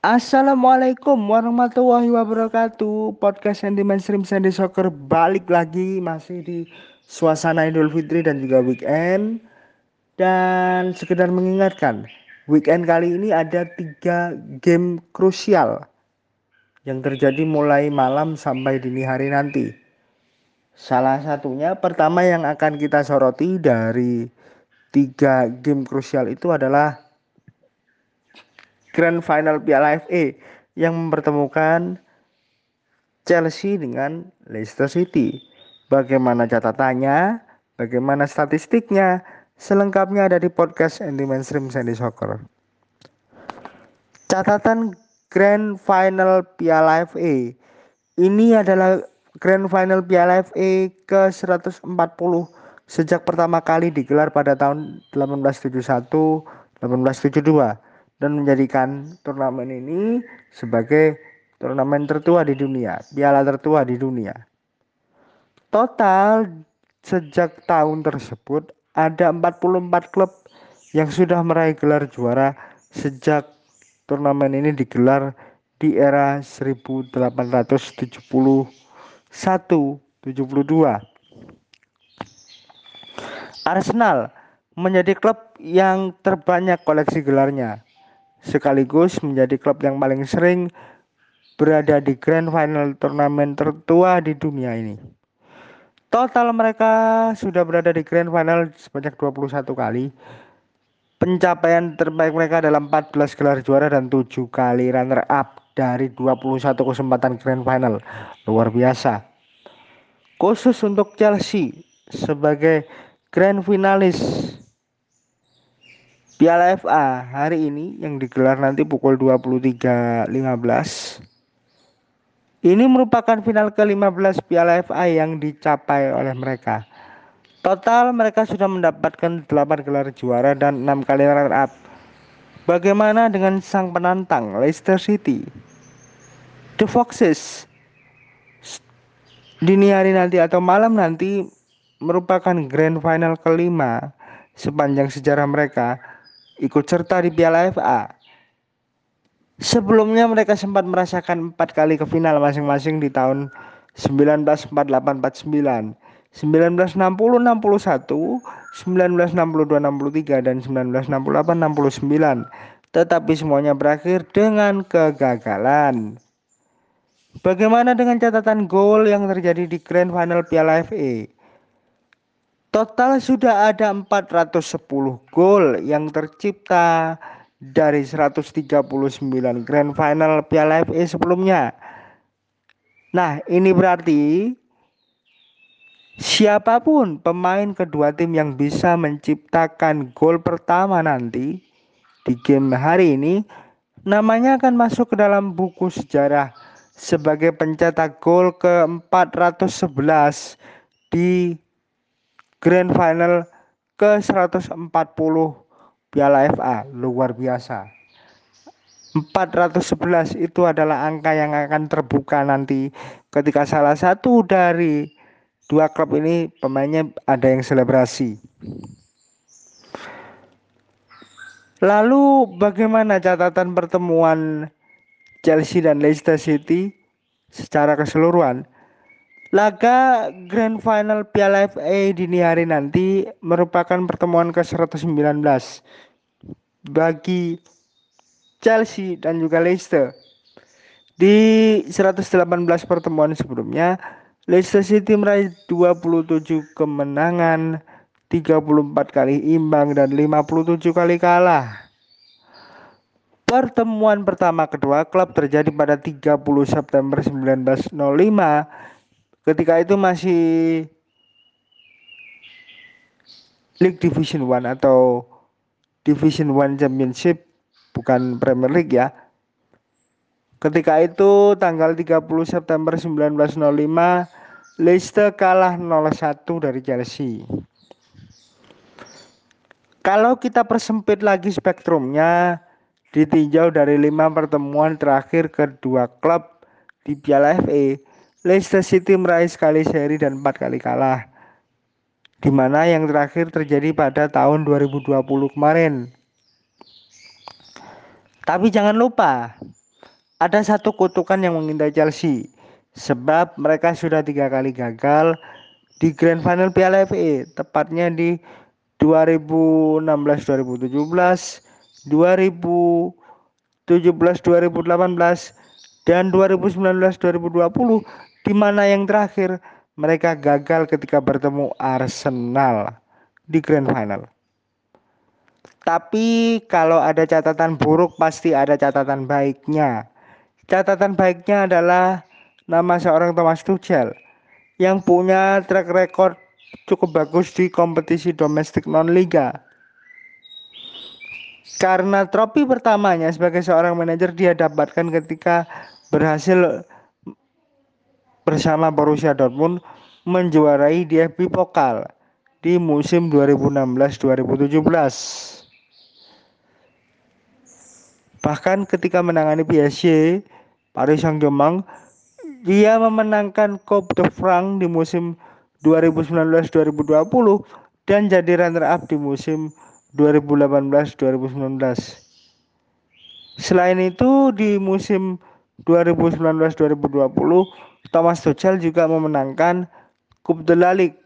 Assalamualaikum warahmatullahi wabarakatuh. Podcast Sandy Mainstream Sandy Soccer balik lagi Masih di suasana Idul Fitri dan juga weekend. Dan sekedar mengingatkan Weekend kali ini ada tiga game krusial Yang terjadi mulai malam sampai dini hari nanti. Salah satunya pertama yang akan kita soroti dari tiga game krusial itu adalah Grand Final Piala FA yang mempertemukan Chelsea dengan Leicester City. Bagaimana catatannya? Bagaimana statistiknya? Selengkapnya ada di podcast Andy Mainstream Sandy Soccer. Catatan Grand Final Piala FA ini adalah Grand Final Piala FA ke-140 sejak pertama kali digelar pada tahun 1871 1872 dan menjadikan turnamen ini sebagai turnamen tertua di dunia, piala tertua di dunia. Total sejak tahun tersebut ada 44 klub yang sudah meraih gelar juara sejak turnamen ini digelar di era 1871 72. Arsenal menjadi klub yang terbanyak koleksi gelarnya sekaligus menjadi klub yang paling sering berada di grand final turnamen tertua di dunia ini. Total mereka sudah berada di grand final sebanyak 21 kali. Pencapaian terbaik mereka dalam 14 gelar juara dan 7 kali runner up dari 21 kesempatan grand final. Luar biasa. Khusus untuk Chelsea sebagai grand finalis Piala FA hari ini yang digelar nanti pukul 23.15 ini merupakan final ke-15 Piala FA yang dicapai oleh mereka. Total mereka sudah mendapatkan 8 gelar juara dan 6 kali runner up. Bagaimana dengan sang penantang Leicester City? The Foxes dini hari nanti atau malam nanti merupakan grand final kelima sepanjang sejarah mereka ikut serta di Piala FA. Sebelumnya mereka sempat merasakan empat kali ke final masing-masing di tahun 1948-49, 1960-61, 1962-63 dan 1968-69. Tetapi semuanya berakhir dengan kegagalan. Bagaimana dengan catatan gol yang terjadi di Grand Final Piala FA? Total sudah ada 410 gol yang tercipta dari 139 Grand Final Piala FA sebelumnya. Nah, ini berarti siapa pun pemain kedua tim yang bisa menciptakan gol pertama nanti di game hari ini namanya akan masuk ke dalam buku sejarah sebagai pencetak gol ke-411 di Grand Final ke 140 Piala FA luar biasa. 411 itu adalah angka yang akan terbuka nanti ketika salah satu dari dua klub ini pemainnya ada yang selebrasi. Lalu bagaimana catatan pertemuan Chelsea dan Leicester City secara keseluruhan? Laga Grand Final Piala FA dini hari nanti merupakan pertemuan ke-119 bagi Chelsea dan juga Leicester. Di 118 pertemuan sebelumnya, Leicester City meraih 27 kemenangan, 34 kali imbang dan 57 kali kalah. Pertemuan pertama kedua klub terjadi pada 30 September 1905 ketika itu masih League Division One atau Division One Championship bukan Premier League ya. Ketika itu tanggal 30 September 1905 Leicester kalah 0-1 dari Chelsea. Kalau kita persempit lagi spektrumnya ditinjau dari lima pertemuan terakhir kedua klub di Piala FA, Leicester City meraih sekali seri dan empat kali kalah. Di mana yang terakhir terjadi pada tahun 2020 kemarin. Tapi jangan lupa, ada satu kutukan yang mengintai Chelsea sebab mereka sudah tiga kali gagal di Grand Final Piala FA tepatnya di 2016 2017 2017 2018 dan 2019 2020 di mana yang terakhir mereka gagal ketika bertemu Arsenal di Grand Final. Tapi kalau ada catatan buruk pasti ada catatan baiknya. Catatan baiknya adalah nama seorang Thomas Tuchel yang punya track record cukup bagus di kompetisi domestik non-liga. Karena trofi pertamanya sebagai seorang manajer dia dapatkan ketika berhasil bersama Borussia Dortmund menjuarai DFB Pokal di musim 2016-2017. Bahkan ketika menangani PSG, Paris Saint-Germain, dia memenangkan Coupe de France di musim 2019-2020 dan jadi runner up di musim 2018-2019. Selain itu di musim 2019-2020 Thomas Tuchel juga memenangkan Coupe de la Ligue.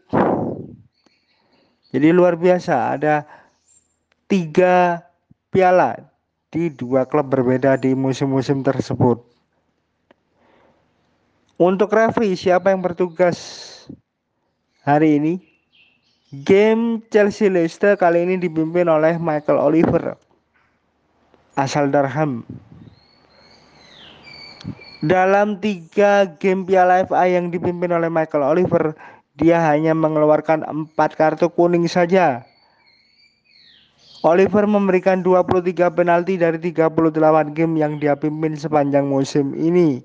Jadi luar biasa ada tiga piala di dua klub berbeda di musim-musim tersebut. Untuk referee siapa yang bertugas hari ini? Game Chelsea Leicester kali ini dipimpin oleh Michael Oliver asal Darham. Dalam tiga game Piala FA yang dipimpin oleh Michael Oliver, dia hanya mengeluarkan empat kartu kuning saja. Oliver memberikan 23 penalti dari 38 game yang dia pimpin sepanjang musim ini.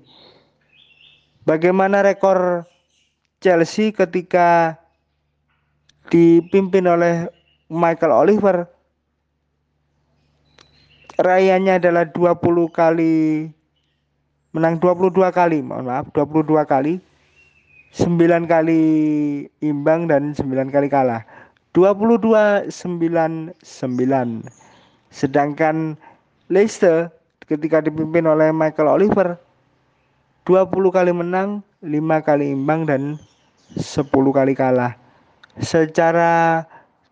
Bagaimana rekor Chelsea ketika dipimpin oleh Michael Oliver? Rayanya adalah 20 kali menang 22 kali, mohon maaf, 22 kali. 9 kali imbang dan 9 kali kalah. 22 9 9. Sedangkan Leicester ketika dipimpin oleh Michael Oliver 20 kali menang, 5 kali imbang dan 10 kali kalah. Secara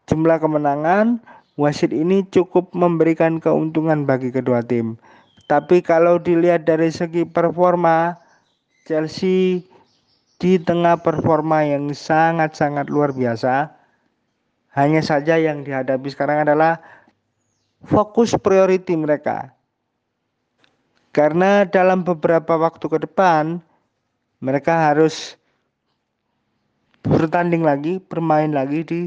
jumlah kemenangan, wasit ini cukup memberikan keuntungan bagi kedua tim. Tapi kalau dilihat dari segi performa, Chelsea di tengah performa yang sangat-sangat luar biasa, hanya saja yang dihadapi sekarang adalah fokus priority mereka. Karena dalam beberapa waktu ke depan mereka harus bertanding lagi, bermain lagi di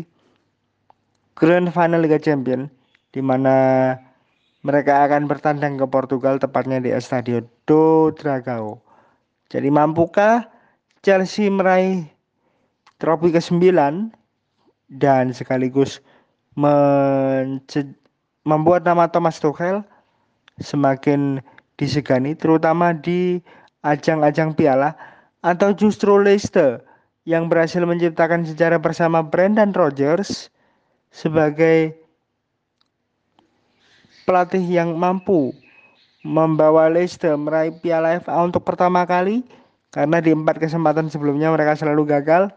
Grand Final Liga Champions di mana mereka akan bertandang ke Portugal tepatnya di Estadio do Dragao. Jadi mampukah Chelsea meraih trofi ke-9 dan sekaligus membuat nama Thomas Tuchel semakin disegani terutama di ajang-ajang piala atau justru Leicester yang berhasil menciptakan sejarah bersama Brendan Rodgers sebagai pelatih yang mampu membawa Leicester meraih piala FA untuk pertama kali karena di empat kesempatan sebelumnya mereka selalu gagal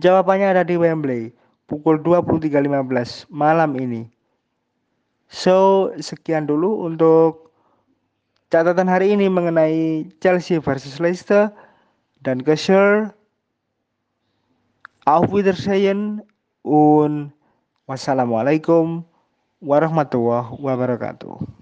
Jawabannya ada di Wembley pukul 23.15 malam ini. So, sekian dulu untuk catatan hari ini mengenai Chelsea versus Leicester dan Kesher. Auf Wiedersehen und wassalamualaikum warahmatullahi wabarakatuh.